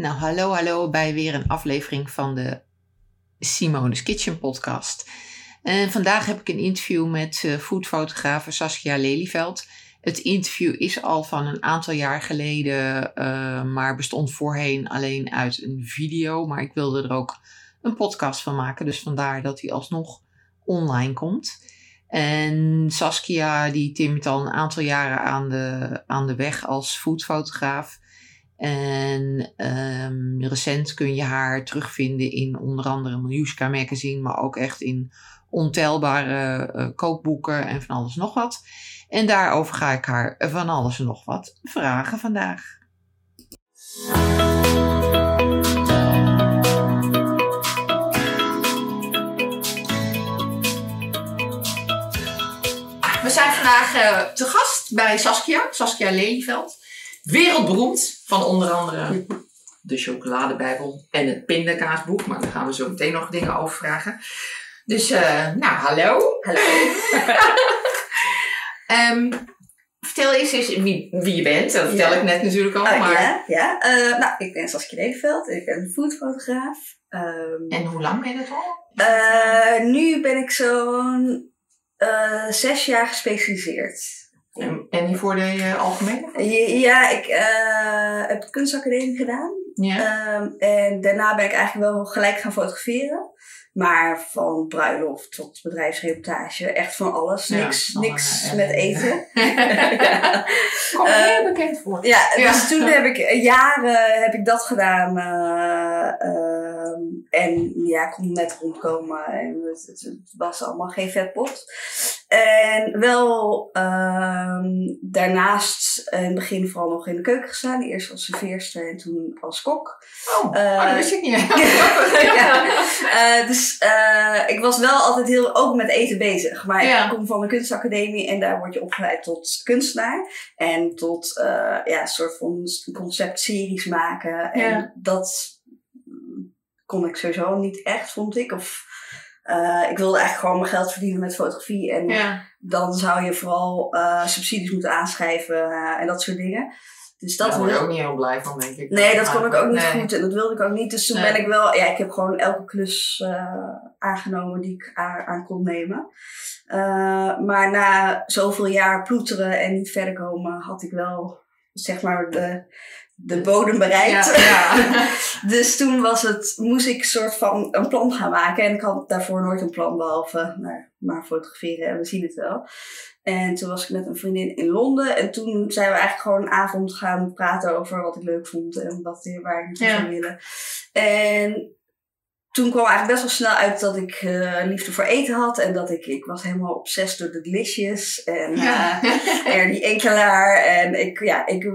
Nou, hallo, hallo bij weer een aflevering van de Simone's Kitchen podcast. En vandaag heb ik een interview met uh, foodfotografe Saskia Lelyveld. Het interview is al van een aantal jaar geleden, uh, maar bestond voorheen alleen uit een video. Maar ik wilde er ook een podcast van maken, dus vandaar dat hij alsnog online komt. En Saskia die timmert al een aantal jaren aan de, aan de weg als foodfotograaf. En um, recent kun je haar terugvinden in onder andere Miljuska magazine, maar ook echt in ontelbare uh, kookboeken en van alles nog wat. En daarover ga ik haar van alles nog wat vragen vandaag. We zijn vandaag uh, te gast bij Saskia, Saskia Lelyveld. Wereldberoemd van onder andere de chocoladebijbel en het pindakaasboek. Maar daar gaan we zo meteen nog dingen over vragen. Dus, uh, nou, hallo. Hallo. um, vertel eens eens wie, wie je bent. Dat vertel Ja. ik net natuurlijk al. Oh, maar... ja, ja. Eh, nou, ik ben Saskia Leveld. Ik ben foodfotograaf. Ehm, En hoe lang ben je dat al? eh, nu ben ik zo'n eh, zes jaar gespecialiseerd. En, en hiervoor de uh, algemene? Ja, ik eh, heb de kunstacademie gedaan. Ja. Ehm, en daarna ben ik eigenlijk wel gelijk gaan fotograferen. Maar van bruiloft tot bedrijfsreportage, echt van alles. Ja, Niks, niks ellende. met eten. ja. Kom je Eh, heel bekend voor. Ja, Ja. dus toen heb ik eh, jaren heb ik dat gedaan. eh, ehm, en ja, ik kon net rondkomen. En het, het- het was allemaal geen vetpot. En wel ehm, daarnaast in het begin vooral nog in de keuken gestaan. Eerst als serveerster en toen als kok. Oh, eh, oh, dat wist ik niet. ja. Eh, dus eh, ik was wel altijd heel ook met eten bezig. Maar Ja. ik kom van een kunstacademie en daar word je opgeleid tot kunstenaar. En tot eh, ja, een soort van conceptseries maken. En Ja. dat kon ik sowieso niet echt, vond ik. Of eh, ik wilde eigenlijk gewoon mijn geld verdienen met fotografie. En Ja. dan zou je vooral eh, subsidies moeten aanschrijven eh, en dat soort dingen. Dus dat Daar word je wilde- ook niet heel blij van, denk ik. Nee, dat kon ik ook niet Nee. goed en dat wilde ik ook niet. Dus toen Nee. ben ik wel, ja, ik heb gewoon elke klus eh, aangenomen die ik aan, aan kon nemen. Eh, maar na zoveel jaar ploeteren en niet verder komen, had ik wel, zeg maar, de, de bodem bereikt. Ja, ja. dus toen was het, moest ik soort van een plan gaan maken. En ik had daarvoor nooit een plan, behalve nou, maar fotograferen en we zien het wel. En toen was ik met een vriendin in Londen. En toen zijn we eigenlijk gewoon een avond gaan praten over wat ik leuk vond en wat, waar ik naartoe Ja. zou willen. En toen kwam eigenlijk best wel snel uit dat ik eh, liefde voor eten had. En dat ik, ik was helemaal obsessed door de delicious. En Ja. eh, er die enkelaar. En ik, ja, ik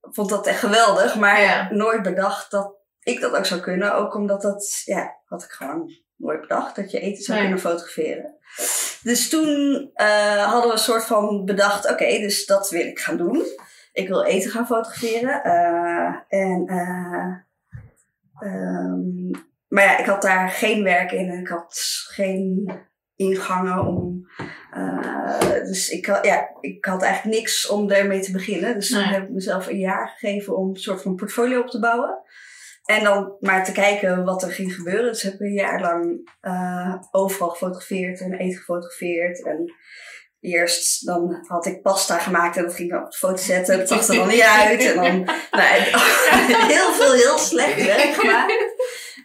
vond dat echt geweldig. Maar Ja. nooit bedacht dat ik dat ook zou kunnen. Ook omdat dat, ja, had ik gewoon nooit bedacht. Dat je eten zou Nee. kunnen fotograferen. Dus toen eh, hadden we een soort van bedacht, oké, dus dat wil ik gaan doen. Ik wil eten gaan fotograferen. Eh, en, eh, ehm, maar ja, ik had daar geen werk in en ik had geen ingangen om. eh, dus ik had, ja, ik had eigenlijk niks om daarmee te beginnen. Dus toen Nee. heb ik mezelf een jaar gegeven om een soort van portfolio op te bouwen. En dan maar te kijken wat er ging gebeuren. Dus heb ik een jaar lang eh, overal gefotografeerd en eten gefotografeerd. En eerst dan had ik pasta gemaakt en dat ging ik dan op de foto zetten. Dat zag er dan niet uit. En dan nou, heel veel heel slecht werk gemaakt.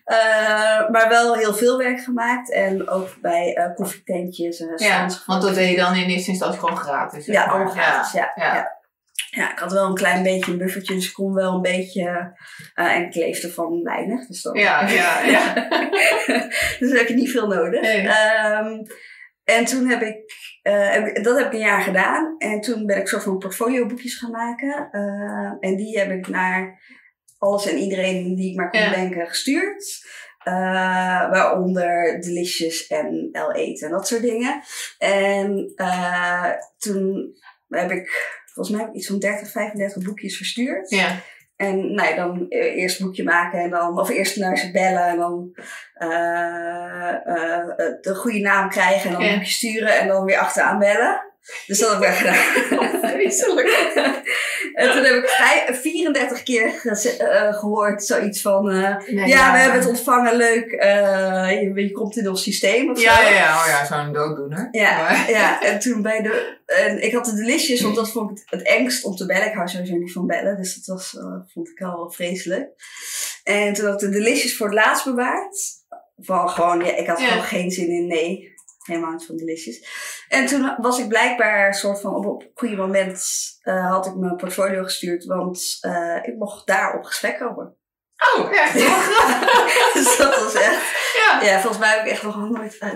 Eh, maar wel heel veel werk gemaakt. En ook bij eh koffietentjes en Ja, want dat deed je dan in eerste instantie gewoon gratis. Ja, allemaal gratis. Ja, ja. ja. Ja. ik had wel een klein beetje een buffertje, dus ik kon wel een beetje. eh, en ik leefde van weinig. Dus dan, Ja, ja, ja. dus heb je niet veel nodig. Nee. Ehm, en toen heb ik, dat heb ik een jaar gedaan. En toen ben ik soort van portfolioboekjes gaan maken. En die heb ik naar alles en iedereen die ik maar kon Ja. denken gestuurd. Eh, waaronder Delicious en El Eten en dat soort dingen. En eh, toen heb ik, volgens mij heb ik iets van 30, 35 boekjes verstuurd. ja. En nou ja, dan eh, eerst een boekje maken en dan, of eerst naar ze bellen en dan de goede naam krijgen en dan Ja. een boekje sturen en dan weer achteraan bellen. Dus dat heb ik gedaan. Vreselijk. en toen heb ik vij- 34 keer geze- eh, gehoord zoiets van... eh, Nee, ja, we hebben het ontvangen, leuk. eh, je, je komt in ons systeem of zo. Ja, ja, ja, oh ja, zo'n dooddoener. Ja, Maar- ja, en toen bij de. En ik had de delicious, want dat vond ik het, engst om te bellen. Ik hou sowieso niet van bellen, dus dat was, eh, vond ik al vreselijk. En toen had ik de delicious voor het laatst bewaard. Van gewoon, ja, ik had Ja. gewoon geen zin in nee. Helemaal niet van delicious. En toen was ik blijkbaar soort van op op een goede moment eh, had ik mijn portfolio gestuurd, want eh, ik mocht daar op gesprek komen. Oh, echt? Dus dat was echt. Ja. Ja, volgens mij heb ik echt nog nooit. eh,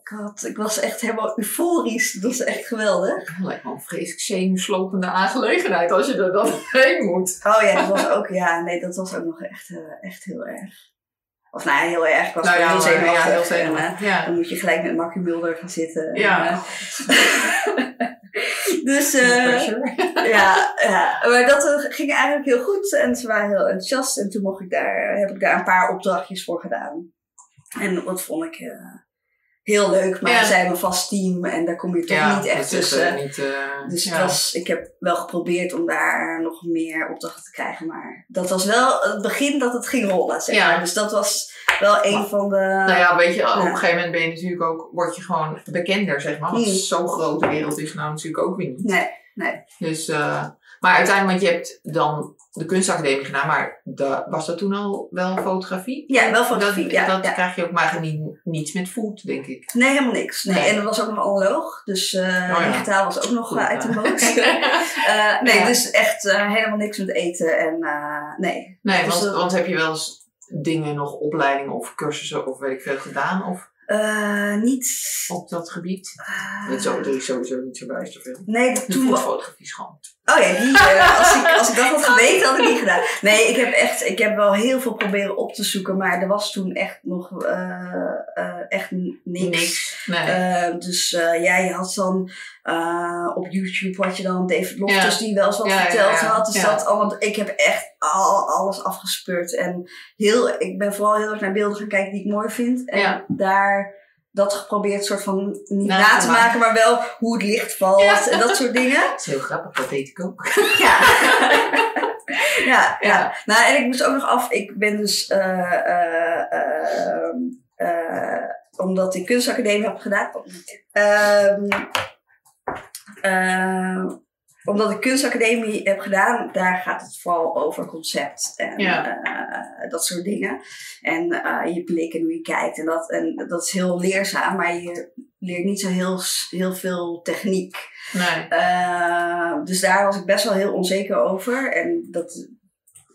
Ik, had, ik was echt helemaal euforisch. Dat was echt geweldig. Lijkt me een vreselijk zenuwslopende aangelegenheid als je er dan heen moet. Oh ja, dat was ook. Ja, nee, dat was ook nog echt, echt heel erg. Of nou ja, heel erg. Ik was Nou ja, heel zenuwachtig. ja, heel En, eh. Ja. dan moet je gelijk met Markie Mulder gaan zitten. Ja. En, eh, dus eh, ja, ja, maar dat ging eigenlijk heel goed. En ze waren heel enthousiast. En toen mocht ik daar, heb ik daar een paar opdrachtjes voor gedaan. En dat vond ik heel leuk. Maar Ja. ze zijn een vast team. En daar kom je toch Ja, niet echt is, tussen. eh, niet, eh, Dus ja. was, ik heb wel geprobeerd om daar nog meer opdrachten te krijgen. Maar dat was wel het begin dat het ging rollen, zeg Ja. maar. Dus dat was wel een Maar- van de... Nou ja, weet je, op een gegeven moment ben je natuurlijk ook, word je gewoon bekender, zeg maar. Want Mm. zo'n grote wereld is nou natuurlijk ook weer niet. Nee, Dus, eh, maar uiteindelijk, want je hebt dan de kunstacademie gedaan, maar was dat toen al wel fotografie? ja, wel fotografie. Dat, ja, dat ja. krijg je ook, maar niet, niets met food, denk ik. Nee, helemaal niks. Nee. Nee. En dat was ook nog analoog. Dus eh, Oh ja. digitaal was ook nog Goed, eh, uit de boot. Eh, nee, dus echt helemaal niks met eten. En nee. Nee, Dus want, dat- want heb je wel eens dingen, nog opleidingen of cursussen of weet ik veel gedaan of Eh, niet... op dat gebied? eh, Dat is sowieso niet zo bijster veel. nee, dat toen... foodfotografie is gewoon. Oh ja, die, eh, als, ik, als ik dat had geweten, had ik die gedaan. Nee, ik heb echt, ik heb wel heel veel proberen op te zoeken, maar er was toen echt nog eh, eh, echt niks. Niks. Nee. Dus ja, je had dan op YouTube had je dan David Loftus Ja. die wel eens wat Ja, verteld ja. had. Dus dat allemaal, ik heb echt al, alles afgespeurd. En heel, ik ben vooral heel erg naar beelden gaan kijken die ik mooi vind. En Ja. daar dat geprobeerd soort van niet Na na, te maken, maar wel hoe het licht valt Ja. en dat soort dingen. dat is heel grappig, dat deed ik ook. Ja. ja, ja. Ja. Nou, en ik moest ook nog af. Ik ben dus. eh, eh, ehm, eh, omdat ik kunstacademie heb gedaan. Omdat ik kunstacademie heb gedaan, daar gaat het vooral over concept en Ja. eh, dat soort dingen. En eh, je blik en hoe je kijkt. En dat, en dat is heel leerzaam, maar je leert niet zo heel, heel veel techniek. Nee. Uh, dus daar was ik best wel heel onzeker over. En, dat,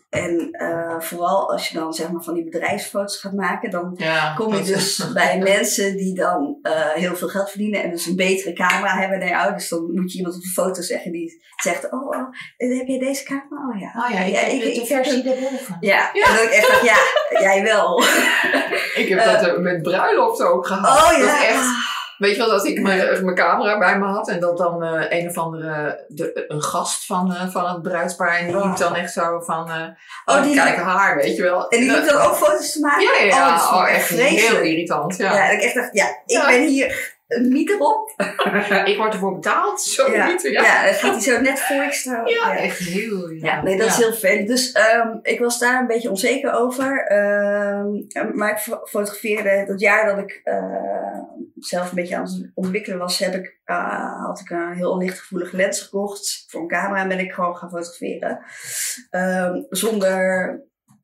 en uh, vooral als je dan zeg maar van die bedrijfsfoto's gaat maken, dan Ja, kom je dus bij mensen die dan uh, heel veel geld verdienen en dus een betere camera hebben dan jou. Dus dan moet je iemand op de foto zeggen die zegt, oh, oh heb jij deze camera? Oh ja. Oh ja, ik heb de versie daarboven. Ja, Ja. en dan ik echt dacht, ja, jij wel. Ik heb Eh. dat eh, met bruiloften ook gehad. Oh ja. Dat echt, weet je wel, dat ik mijn, camera bij me had en dat dan eh, een of andere, de, een gast van, eh, van het bruidspaar en die Oh. liep dan echt zo van, eh Oh, die- kijk haar, weet je wel. En die liep dan ook foto's te maken? Ja, ja, ja. Oh, Oh, ik echt vreselijk. heel irritant. Ja. Ja, ik echt dacht, ja, ik Ja. ben hier een mieter op. ik word ervoor betaald, zo Ja, niet. ja. Ja. dan gaat hij zo net voor je staan. Ja, echt heel Ja, irritant. nee, dat is Ja. heel vervelend. Dus ehm, ik was daar een beetje onzeker over. Ehm, maar ik fo- fotografeerde dat jaar dat ik zelf een beetje aan het ontwikkelen was, heb ik, eh, had ik een heel lichtgevoelige lens gekocht voor een camera en ben ik gewoon gaan fotograferen. Ehm, zonder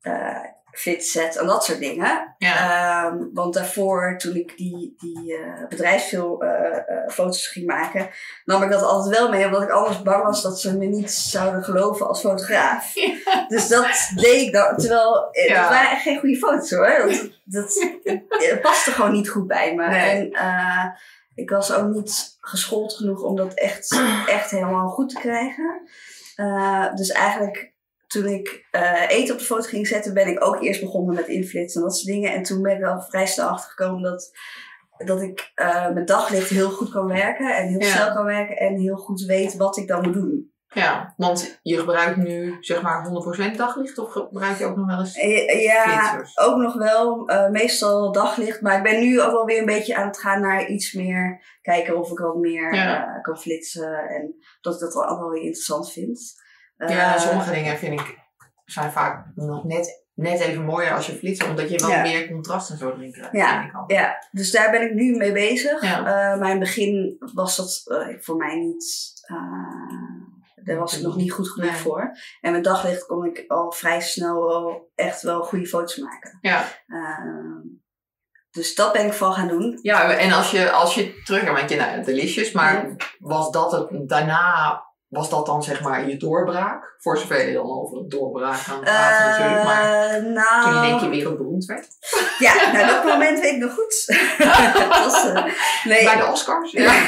uh, fit set en dat soort dingen. Ja. Ehm, want daarvoor, toen ik die, die uh, bedrijfsfoto's ging maken, nam ik dat altijd wel mee, omdat ik anders bang was dat ze me niet zouden geloven als fotograaf. Ja. Dus dat deed ik dan. Terwijl, eh, Ja. het waren echt geen goede foto's hoor. Dat, dat, het paste gewoon niet goed bij me. Nee. En uh, ik was ook niet geschoold genoeg om dat echt, echt helemaal goed te krijgen. Dus eigenlijk toen ik uh, eten op de foto ging zetten, ben ik ook eerst begonnen met inflitsen en dat soort dingen. En toen ben ik al vrij snel achtergekomen dat, dat ik uh, met daglicht heel goed kan werken en heel Ja. snel kan werken en heel goed weet wat ik dan moet doen. Ja, want je gebruikt nu zeg maar 100% daglicht of gebruik je ook nog wel eens Eh, Ja, flitsers? ook nog wel. eh, meestal daglicht. Maar ik ben nu ook wel weer een beetje aan het gaan naar iets meer kijken of ik wat meer Ja. eh, kan flitsen. En dat ik dat wel allemaal weer interessant vind. Ja, Eh, sommige dingen vind ik zijn vaak nog net, net even mooier als je flitsen, omdat je wel Ja. meer contrast en zo erin krijgt. Ja. Ja, dus daar ben ik nu mee bezig. Ja. Eh, maar in het begin was dat eh, voor mij niet. daar was ik nog niet goed genoeg Nee. voor. En met daglicht kon ik al vrij snel wel echt wel goede foto's maken. Ja. Eh, dus dat ben ik van gaan doen. ja, en als je, als je terug want je nou, delicious, maar was dat het daarna, was dat dan zeg maar je doorbraak? Voor zover je dan over een doorbraak gaan praten natuurlijk, maar nou, toen je denk je wereldberoemd werd. Ja, nou, dat moment weet ik nog goed. was, eh, nee, Bij de Oscars? Ja.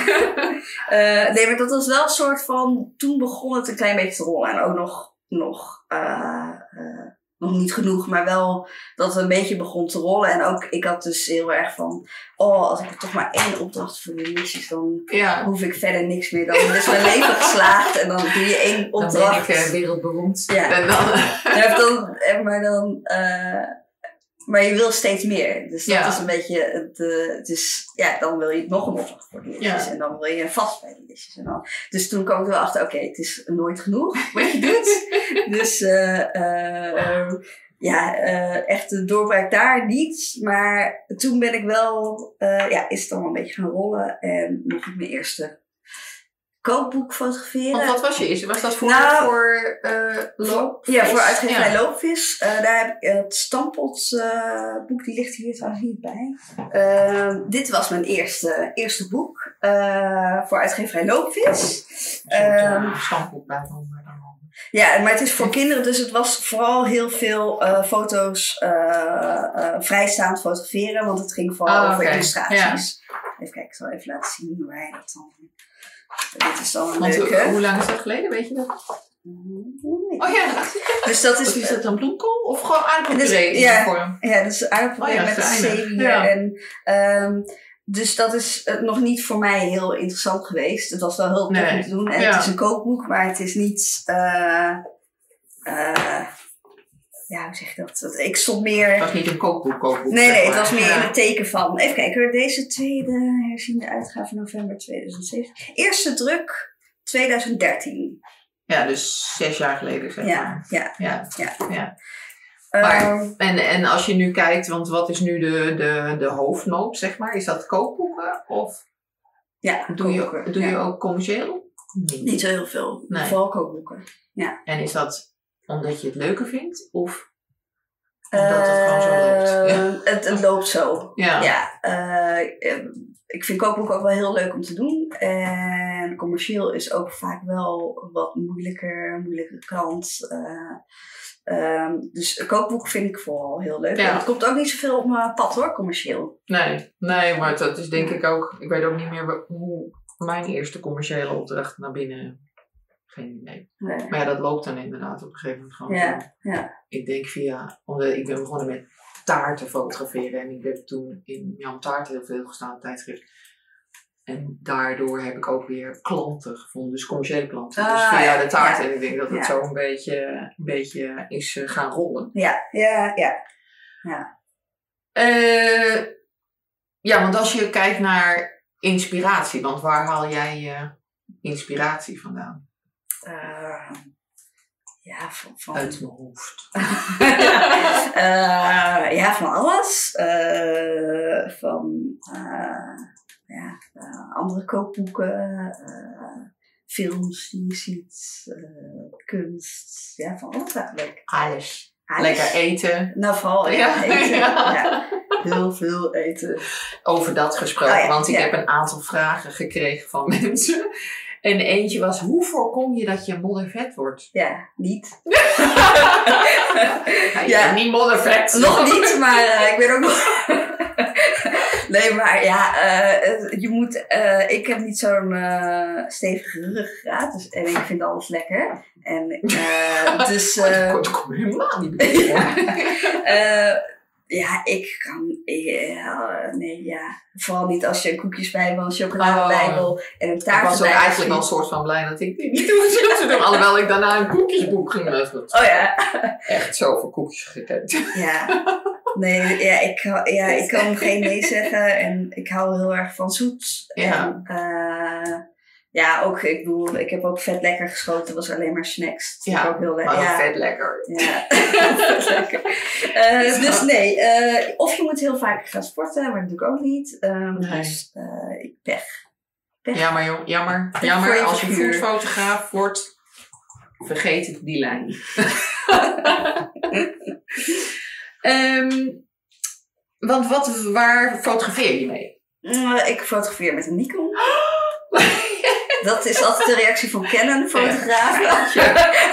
Eh, nee, maar dat was wel een soort van. Toen begon het een klein beetje te rollen. En ook nog, nog, nog niet genoeg, maar wel dat het een beetje begon te rollen. En ook, ik had dus heel erg van. Oh, als ik er toch maar één opdracht voor de missies, dan Ja. hoef ik verder niks meer. Dan is mijn leven geslaagd en dan doe je één Dan opdracht. ben ik eh, wereldberoemd. Ja. En dan, Ja, dan, eh, maar dan. eh, maar je wil steeds meer. Dus dat Ja. is een beetje. Het, eh, ja, dan wil je nog een opdracht voor de listjes. Ja. En dan wil je vast bij de listjes. En dan, dus toen kwam ik er wel achter, oké, het is nooit genoeg wat je doet. dus eh, eh, ja, echt de doorbraak daar niet. Maar toen ben ik wel, ja, is het dan een beetje gaan rollen. En mocht ik mijn eerste kookboek fotograferen. Want wat was je eerste? Was dat voor, Nou, voor eh loop? Ja, voor uitgeverij Ja. Loopvis. Eh, daar heb ik het eh, boek, die ligt hier trouwens niet bij. Eh, dit was mijn eerste, eerste boek eh, voor uitgeverij Loopvis. Een Ehm, uh, stamboek bij Ja, maar het is voor kinderen, dus het was vooral heel veel eh, foto's eh, eh, vrijstaand fotograferen, want het ging vooral Ah, over illustraties. Even kijken, ik zal even laten zien hoe hij dat dan. Dit is dan een Want hoe- leuke. hoe lang is dat geleden, weet je dat? Oh ja, Dus dat is is, is dat een bloemkool of gewoon aardappelpuree Dus- ja. vorm? Ja, dus aardappelen Oh ja, met zeewier. Ja. En, ehm, dus dat is eh, nog niet voor mij heel interessant geweest. Het was wel heel Nee. om te doen. En Ja. het is een kookboek, maar het is niet... eh, eh, ja, hoe zeg je dat? Het- Ik stond meer... Het was niet een kookboek, kookboek. Nee, nee, het maar. was meer Ja. in het teken van... Even kijken, deze tweede herziende uitgave november 2007. Eerste druk 2013. Ja, dus zes jaar geleden zeg Ja, maar. ja. Ja. Ja. ja. Maar- Ehm, En, en als je nu kijkt, want wat is nu de, de, de hoofdnoop, zeg maar? Is dat kookboeken of ja, doe je, doe ja. je ook commercieel? Niet. Niet zo heel veel. Nee. Vooral kookboeken. En is dat omdat je het leuker vindt? Of omdat het gewoon zo loopt? Ja. Eh, het, het loopt zo. Ja. Ja. eh, eh, ik vind kookboeken ook wel heel leuk om te doen. En commercieel is ook vaak wel wat moeilijker, moeilijke kant. Eh, ehm, dus kookboeken vind ik vooral heel leuk. Ja. En het komt ook niet zoveel op mijn pad hoor, commercieel. Nee, nee, maar dat is denk ik ook. Ik weet ook niet meer hoe mijn eerste commerciële opdracht naar binnen. Geen idee. Nee. Maar ja, dat loopt dan inderdaad op een gegeven moment gewoon. Ja, ja. Ik denk via. Omdat ik ben begonnen met taarten fotograferen en ik heb toen in Jan Taart heel veel gestaan, tijdschrift. En daardoor heb ik ook weer klanten gevonden, dus commerciële klanten. dus Ah, via ja, de taart. ja. En ik denk dat het Ja. zo een beetje, een beetje is eh, gaan rollen. Ja, ja, ja. Eh, ja, want als je kijkt naar inspiratie, want waar haal jij je inspiratie vandaan? Eh, ja, van, van, Uit mijn hoofd. Eh, ja, van alles. Eh, van ja, andere kookboeken, films die je ziet, kunst. Ja, van alles eigenlijk. Alles. Alles. Lekker eten. Nou, vooral ja, Ja, eten. ja. Heel veel eten. Over dat gesproken, Oh want ik heb een aantal vragen gekregen van mensen. En eentje was, hoe voorkom je dat je moddervet wordt? Ja, niet. Ja, Ja. niet moddervet. Nog niet, maar eh, ik ben ook nog. nee, maar ja, eh, je moet. eh, ik heb niet zo'n stevige ruggengraat, dus, en ik vind alles lekker. En, dus. Oh, dat komt helemaal niet eh, ja, ik kan. Ja, nee, ja. Vooral niet als je een koekjesbijbel, een chocoladebijbel en een Ik taart. was ook eigenlijk wel een soort van blij dat ik dit niet hoefde te doen. Alhoewel ik daarna een koekjesboek ging lezen. Oh ja. Echt zoveel koekjes gekend. Ja. Nee, ja, ik, ja, ik kan geen nee zeggen en ik hou heel erg van zoet. Ja. En, eh, ja, ook, ik bedoel, ik heb ook vet lekker geschoten. Dat was alleen maar snacks. Dat Ja, ook heel lekker. Maar Ja, vet lekker. ja. vet lekker. Eh, dus nee, eh, of je moet heel vaak gaan sporten, maar dat doe ik ook niet. Ehm, Nee. Dus ik pech. Jammer, jong, jammer. Jammer je als je figuur. foodfotograaf wordt. Vergeet die lijn. Ehm, want wat, waar fotografeer je mee? Ik fotografeer met een Nikon. Dat is altijd de reactie van Canon fotografen.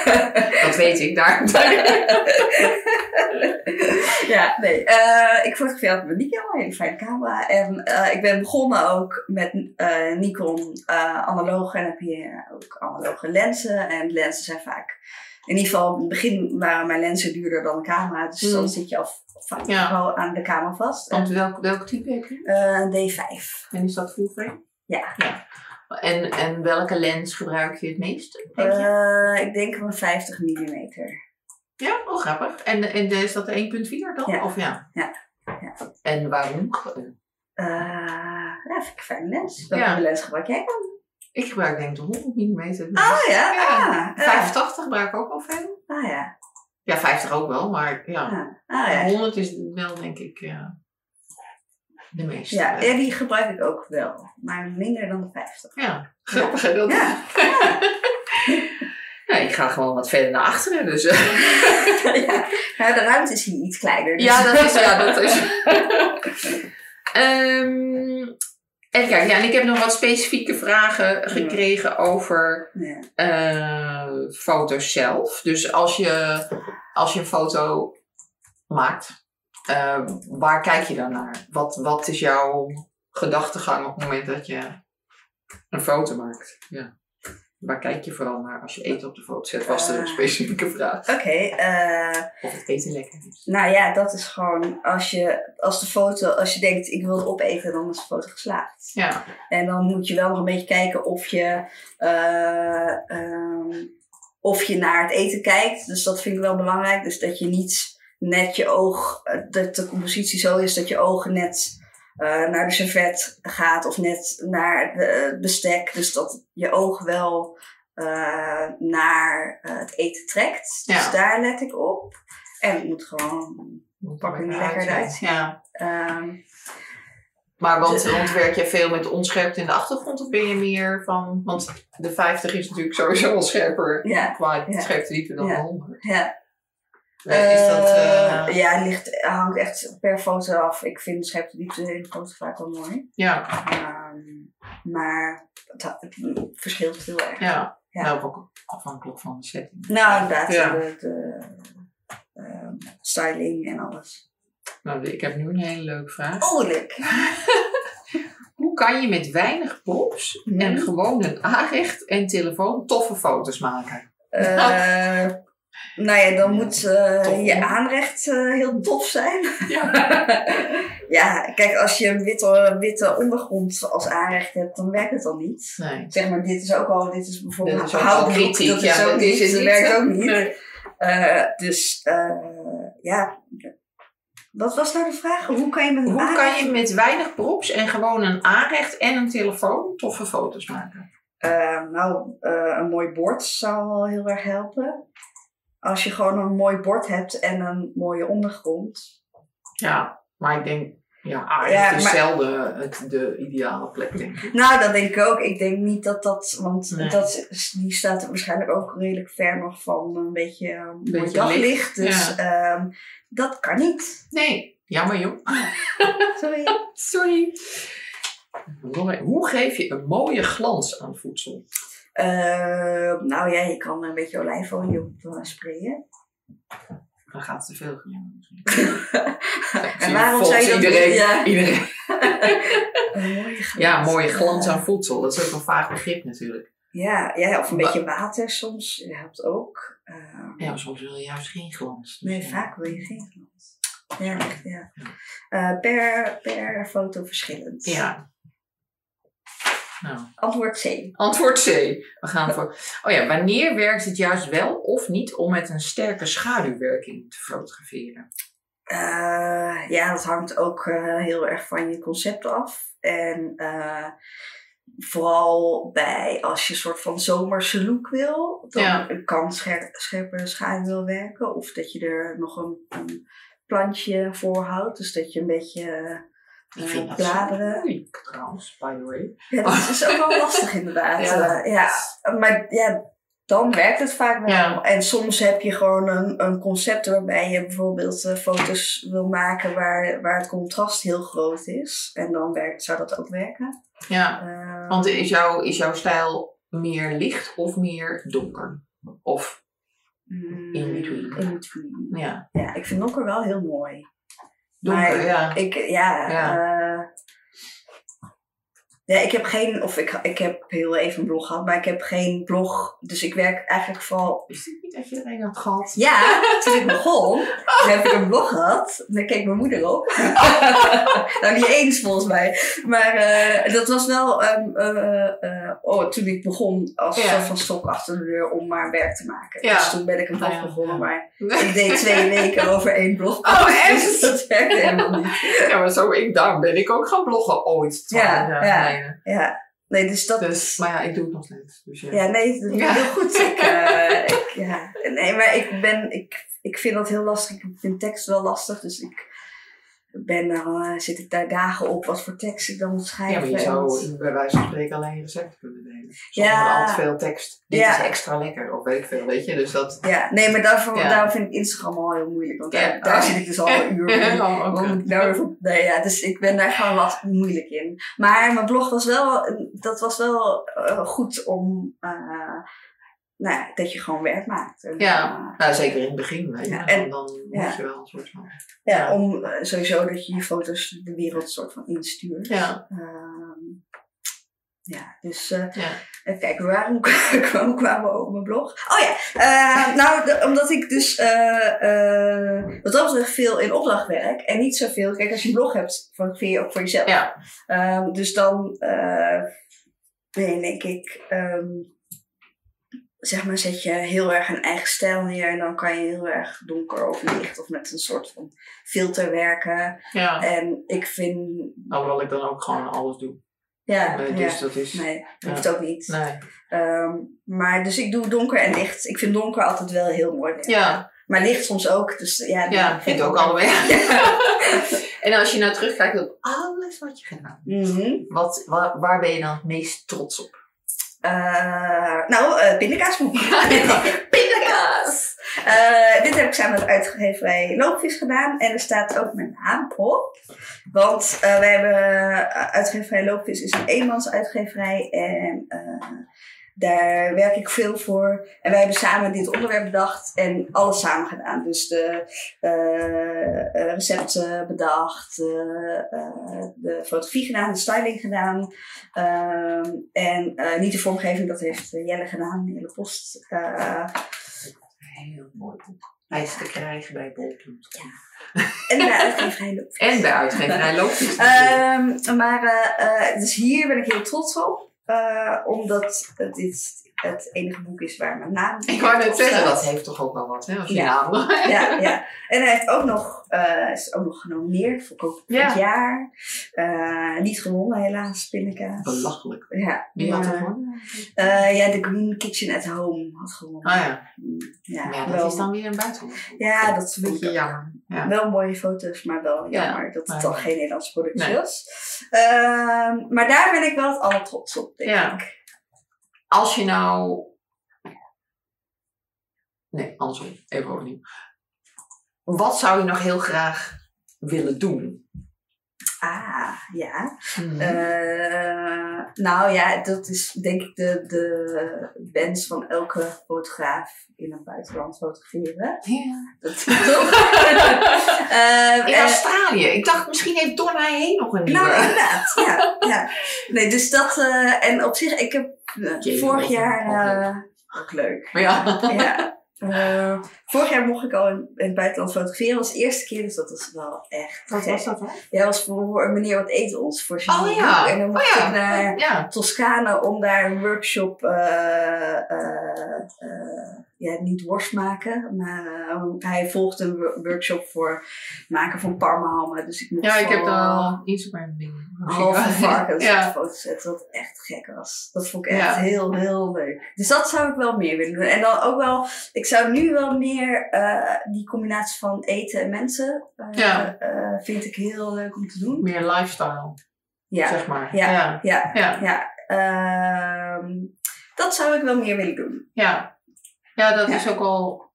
Dat weet ik daar. ja, nee. eh, ik fotografeer met Nikon, een hele fijne camera. En eh, ik ben begonnen ook met eh, Nikon analoog. En heb je ook analoge lenzen. En lenzen zijn vaak... In ieder geval, in het begin waren mijn lenzen duurder dan de camera. Dus Mm. dan zit je al vaak Ja. aan de camera vast. Want welk, welk type heb je? Een D5. En is dat full frame? Ja. En, en welke lens gebruik je het meest? denk je? Eh, ik denk een 50 mm. ja, oh grappig. En, en is dat de 1.4 dan? Ja. Of ja? Ja. Ja. En waarom? Eh ja, vind ik een fijne lens. Welke Ja. lens gebruik jij dan? Ik gebruik denk ik de 100 mm. Oh ja, Ja. ah, 85 gebruik ik ook al veel. ah ja. Ja, 50 ook wel, maar ja. Ah, ah, ja. 100 is wel denk ik ja, de meeste. Ja, ja, die gebruik ik ook wel, maar minder dan de 50. Ja, grappig hè, dat. Ja, Ja, ik ga gewoon wat verder naar achteren, dus... eh. ja. Nou, de ruimte is hier iets kleiner. Dus. ja, dat is... Ja, dat is. Ehm, even kijken, ja, en ik heb nog wat specifieke vragen gekregen over Ja. eh, foto's zelf. Dus als je, als je een foto maakt, eh, waar kijk je dan naar? Wat, wat is jouw gedachtegang op het moment dat je een foto maakt? Ja. Waar kijk je vooral naar als je eten op de foto zet? Was er een Eh. specifieke vraag? Oké, eh, Of het eten lekker is. nou ja, dat is gewoon als je, als de foto, als je denkt ik wil het opeten, dan is de foto geslaagd. Ja, En dan moet je wel nog een beetje kijken of je, eh, ehm, of je naar het eten kijkt. Dus dat vind ik wel belangrijk. Dus dat je niet net je oog, eh, dat de compositie zo is dat je ogen net eh, naar de servet gaat of net naar de, het bestek. Dus dat je oog wel eh, naar het eten trekt. Ja. Dus daar let ik op. En het moet gewoon Pak niet lekker uit. Ja. ehm, Maar want, want werk je veel met onscherpte in de achtergrond of ben je meer van... Want de 50 is natuurlijk sowieso wel scherper ja, qua Ja. scherpte dan Ja. de 100. ja. Eh, is dat... Eh, ja, het ligt, hangt echt per foto af. Ik vind scherpte diepte in foto vaak wel mooi. ja, Ehm, maar het, het verschilt heel erg. ja. Ja. Nou, ook afhankelijk van de setting. Nou, inderdaad. Ja. De, de ehm, styling en alles. Nou, ik heb nu een hele leuke vraag. Oh, leuk. Hoe kan je met weinig props en Mhm. gewoon een aanrecht en telefoon toffe foto's maken? Eh, nou ja, dan moet eh, je aanrecht eh, heel tof zijn. Ja. ja, kijk, als je een witte, witte ondergrond als aanrecht hebt, dan werkt het dan niet. Nee. Zeg maar, dit is ook al, dit is bijvoorbeeld is al houtdoek, kritiek. Dat is ja, ook niet, dat werkt ook niet. Nee. Eh, dus ja, wat was nou de vraag? Hoe kan je met Hoe aanrecht... kan je met weinig props en gewoon een aanrecht en een telefoon toffe foto's maken? Nou, een mooi bord zou wel heel erg helpen. Als je gewoon een mooi bord hebt en een mooie ondergrond. Ja, maar ik denk, ja, Ja, is maar- zelden het, de ideale plek, denk ik. Nou, dat denk ik ook. Ik denk niet dat dat, want Nee. dat, die staat er waarschijnlijk ook redelijk ver nog van een beetje, eh, mooi Beetje daglicht. licht, Dus ehm, dat kan niet. Nee, jammer joh. Sorry. Sorry. Hoe geef je een mooie glans aan voedsel? Eh, nou ja, je kan er een beetje olijfolie op eh, sprayen. Dan gaat het te veel. En waarom zou je dat iedereen? Ja. iedereen. Een mooie glans. Ja, mooie glans aan voedsel. Dat is ook een vaag begrip natuurlijk. Ja, ja, of een beetje water soms helpt ook. Ehm, Ja, soms wil je juist geen glans. Dus nee, ja. vaak wil je geen glans. Ja. Eh, per, per foto verschillend. Ja. Nou, Antwoord C. antwoord C. We gaan voor. Oh ja, wanneer werkt het juist wel of niet om met een sterke schaduwwerking te fotograferen? Eh, ja, dat hangt ook eh, heel erg van je concept af. En eh, vooral bij als je een soort van zomerse look wil, dan Ja. kan scher scherpe schaduw wel werken. Of dat je er nog een, een plantje voor houdt. Dus dat je een beetje Ik eh, vind dat bladeren. moeilijk trouwens, by the way. Ja, dat is ook wel lastig inderdaad. Ja. Ja. ja, maar ja, dan werkt het vaak wel. Ja. En soms heb je gewoon een, een concept waarbij je bijvoorbeeld eh, foto's wil maken waar, waar het contrast heel groot is. En dan werkt, zou dat ook werken. Ja, Eh, want is, jouw is jouw stijl meer licht of meer donker? Of, mm, in between. In between. ja, Ja, ik vind donker wel heel mooi. Donker, Maar ja. Ik, ja, Ja. eh, ja, ik heb geen, of ik, ik heb heel even een blog gehad, maar ik heb geen blog. Dus ik werk eigenlijk vooral Is dit niet dat je er een had gehad? Ja, toen ik begon, heb ik een blog gehad. Daar keek mijn moeder op. nou, niet eens volgens mij. Maar eh, dat was wel ehm, eh, eh, oh, toen ik begon als Ja. van stok achter de deur om maar werk te maken. Ja. Dus toen ben ik een blog begonnen. Maar ik deed twee weken over één blog. Oh, echt? Dus dat werkte helemaal niet. Ja, maar zo, ik, daarom ben ik ook gaan bloggen ooit. Ja, ja. Ja, nee, dus dat... Dus, maar ja, ik doe het nog steeds. Dus ja. Ja, nee, dat Ja. heel goed. Ik, ik, ja. Nee, maar ik ben, ik, ik vind dat heel lastig. Ik vind tekst wel lastig, dus ik ben dan, eh, zit ik daar dagen op wat voor tekst ik dan moet Ja, schrijven. maar je zou bij wijze van spreken alleen recepten kunnen delen. Ja. Zonder al te veel tekst. Dit Ja. is extra lekker, of weet ik veel, weet je. Dus dat... Ja, nee, maar daarvoor, Ja. daarom vind ik Instagram al heel moeilijk. Want daar, Ja. zit ik dus al een uur mee. Oh, voor- nee, ja, dus ik ben daar gewoon wat moeilijk in. Maar mijn blog was wel, dat was wel eh, goed om, eh, nou ja, dat je gewoon werk maakt. En, Ja. eh, Nou, zeker in het begin, weet je. Ja, En en- dan ja. moet je wel een soort van... Ja, Ja. om eh, sowieso dat je je foto's de wereld soort van instuurt. Ja, Ehm, ja, dus eh, ja. even kijken, waarom kwamen kwamen we op mijn blog? Oh ja, eh, nou, de- omdat ik dus eh, eh, wat dat betreft veel in opdracht werk en niet zoveel. Kijk, als je een blog hebt, fotografeer je ook voor jezelf. Ja. Ehm, dus dan, eh, nee, denk ik, ehm, zeg maar, zet je heel erg een eigen stijl neer en dan kan je heel erg donker of licht of met een soort van filter werken. ja. En ik vind, Alhoewel ik dan ook gewoon alles doe. ja, Nee, ja. dus dat is... nee, Ja. hoeft ook niet. Nee. Ehm, maar dus ik doe donker en licht. Ik vind donker altijd wel heel mooi werken. Ja, Maar licht soms ook. Dus ja, ja, ik vind het ook allebei. Ja. En als je nou terugkijkt op alles wat je gedaan hebt, Mhm. wat, waar, waar ben je dan het meest trots op? Eh, nou, eh pindakaasmoek. Pindakaas! Eh, dit heb ik samen met uitgeverij Loopvis gedaan. En er staat ook mijn naam op. Want eh we hebben uitgeverij Loopvis is een eenmans uitgeverij. En eh, daar werk ik veel voor. En wij hebben samen dit onderwerp bedacht en alles samen gedaan. Dus de eh, eh, recepten bedacht, eh, de fotografie gedaan, de styling gedaan. Ehm, en niet de vormgeving, dat heeft Jelle gedaan, Jelle Post. Heel mooi boek. Hij is te krijgen bij bol.com. en de uitgeverij Loopvis. En bij uitgeverij Loopjes. Ehm, maar eh, eh, dus hier ben ik heel trots op. eh, omdat het dit het enige boek is waar mijn naam Ik wou net zeggen, dat heeft toch ook wel wat, hè? Als je Ja. naam... Ja, ja. En hij heeft ook nog, eh, is ook nog genomineerd voor Kook van Ja. het jaar. Eh, niet gewonnen helaas, pindakaas. Belachelijk. Ja, Wie had er gewonnen? eh, ja, The Green Kitchen at Home had gewonnen. Ah ja. Ja, Ja, dat wel, is dan weer een buitenland. ja, dat is een Beetje jammer. Ja. Wel mooie foto's, maar wel Ja, jammer dat het dan geen Nederlandse productie Nee. was. Ehm, maar daar ben ik wel het aller trots op, denk Ja. ik. Als je nou... Nee, andersom. Even opnieuw. Wat zou je nog heel graag willen doen? Ah, ja. Mhm. Eh, nou ja, dat is denk ik de, de wens van elke fotograaf in het buitenland fotograferen. Ja. Dat is toch? Ehm, In en- Australië. Ik dacht, misschien heeft Donna heen nog een nieuwe. nou, inderdaad. Ja, ja. Nee, dus dat... eh, en op zich, ik heb eh, Jee, vorig jaar... eh, ook leuk. Maar ja. ja. Eh, vorig jaar mocht ik al in, in het buitenland fotograferen. Dat was de eerste keer, dus dat was wel echt Wat was dat dan? Ja, was voor, een meneer wat eten ons voor Oh jury. ja. En dan mocht Oh ja. ik naar Ja. Toscane om daar een workshop, eh, eh, ja, niet worst maken, maar hij volgde een wo- workshop voor maken van parmahammen. Dus ik mocht Ja, ik heb voor al Instagram dingen. Halve varkens Ja. foto's zetten, wat echt gek was. Dat vond ik echt Ja. heel, heel leuk. Dus dat zou ik wel meer willen doen. En dan ook wel, ik zou nu wel meer eh, die combinatie van eten en mensen, eh, Ja. eh, vind ik heel leuk om te doen. Meer lifestyle, Ja, zeg maar. Ja. Ja. ja. Ehm, dat zou ik wel meer willen doen. Ja, ja dat is ook al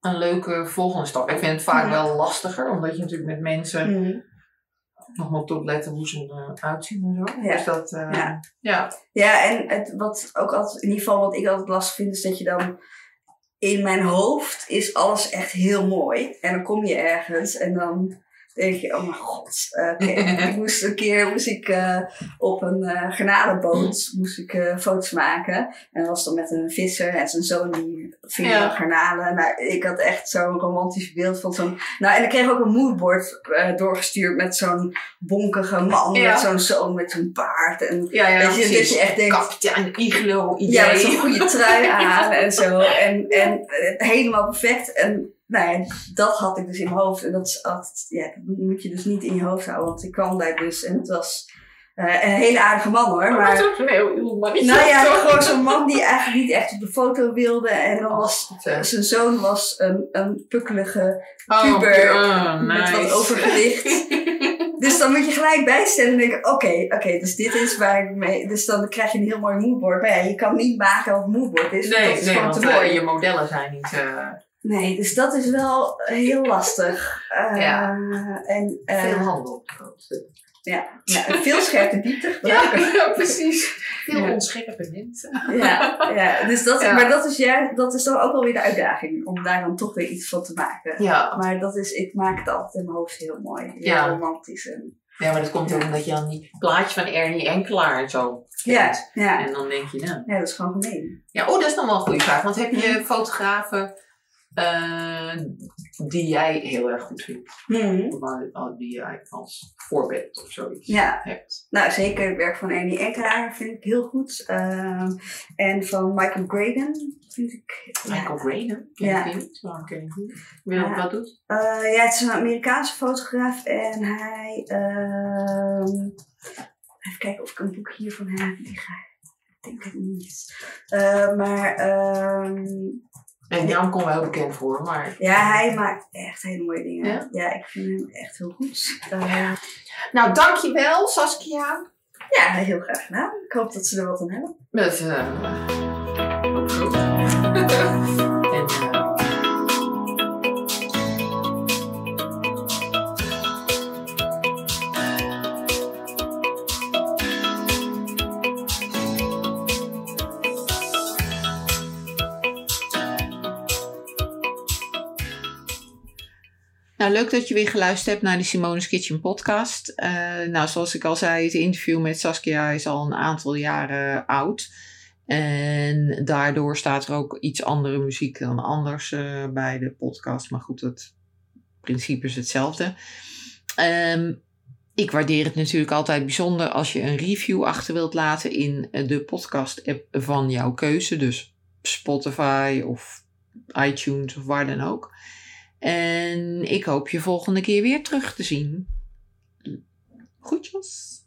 een leuke volgende stap. Ik vind het vaak Ja. wel lastiger, omdat je natuurlijk met mensen Nog moet opletten hoe ze eruit zien en zo. Ja. Dus dat, eh, Ja. ja. Ja, en het, wat ook altijd, in ieder geval wat ik altijd lastig vind, is dat je dan in mijn hoofd is alles echt heel mooi. En dan kom je ergens en dan denk je, oh mijn god. eh, oké. ik moest een keer moest ik, eh, op een eh garnalenboot moest ik, foto's maken. En dat was dan met een visser en zijn zoon die ving Ja. garnalen. Nou, ik had echt zo'n romantisch beeld van zo'n... Nou, en ik kreeg ook een moodboard doorgestuurd met zo'n bonkige man Ja. met zo'n zoon met zo'n baard. En Ja, ja, Weet je, dat je echt denkt- Kapitein Iglo idee. ja, met zo'n goede trui aan en zo. En, en helemaal perfect. En nou ja, dat had ik dus in mijn hoofd. En dat, is altijd, ja, dat moet je dus niet in je hoofd houden. Want ik kwam daar dus en het was eh, een hele aardige man hoor. Maar Maar is een heel uw mannetje. nou ja, gewoon zo'n man die eigenlijk niet echt op de foto wilde. En dan was Oh, zijn zoon was een, een pukkelige oh, puber oh, met nice. wat overgewicht. Dus dan moet je gelijk bijstellen en denken, oké, oké, dus dit is waar ik mee... Dus dan krijg je een heel mooi moodboard. Maar ja, je kan niet maken wat moodboard is, Nee, dat is nee want te eh, mooi. je modellen zijn niet... eh, Nee, dus dat is wel heel lastig. Eh, Ja. En, eh, veel handel. ja, ja, veel scherpe diepte Ja, gebruiken. ja, precies. Veel Ja. onscherpe mensen. Ja, ja, dus dat, Ja. maar dat is, ja, dat is dan ook wel weer de uitdaging om daar dan toch weer iets van te maken. Ja. Maar dat is, ik maak het altijd in mijn hoofd heel mooi, heel Ja. romantisch. En, ja, maar dat komt ook omdat je dan die plaatje van Ernie Enkelaar en zo ja, kent. ja, En dan denk je, nou... ja, dat is gewoon gemeen. Ja, oh, dat is dan wel een goede vraag. Want heb je fotografen eh, die jij heel erg goed vindt? Mhm. Waar- oh, Die jij als voorbeeld of zoiets Ja. hebt? Nou, zeker het werk van Ernie Enkelaar vind ik heel goed. Ehm, en van Michael Graydon vind ik... ja, Michael Graydon? Ken Ja. ik niet? Ken ik? Wie Ja. wat doet? Eh, ja, het is een Amerikaanse fotograaf en hij. ehm, even kijken of ik een boek hier van hem heb liggen. Ik denk het niet. Eh, maar ehm, En Jan komt wel bekend voor, maar... ja, hij maakt echt hele mooie dingen. Ja? ik vind hem echt heel goed. Eh, Nou, dankjewel Saskia. ja, heel graag gedaan. Ik hoop dat ze er wat aan hebben. Met eh Nou, leuk dat je weer geluisterd hebt naar de Simone's Kitchen podcast. Eh, nou, zoals ik al zei, het interview met Saskia is al een aantal jaren oud. En daardoor staat er ook iets andere muziek dan anders eh, bij de podcast. Maar goed, het principe is hetzelfde. Ehm, ik waardeer het natuurlijk altijd bijzonder als je een review achter wilt laten in de podcast-app van jouw keuze. Dus Spotify of iTunes of waar dan ook. En ik hoop je volgende keer weer terug te zien. Groetjes.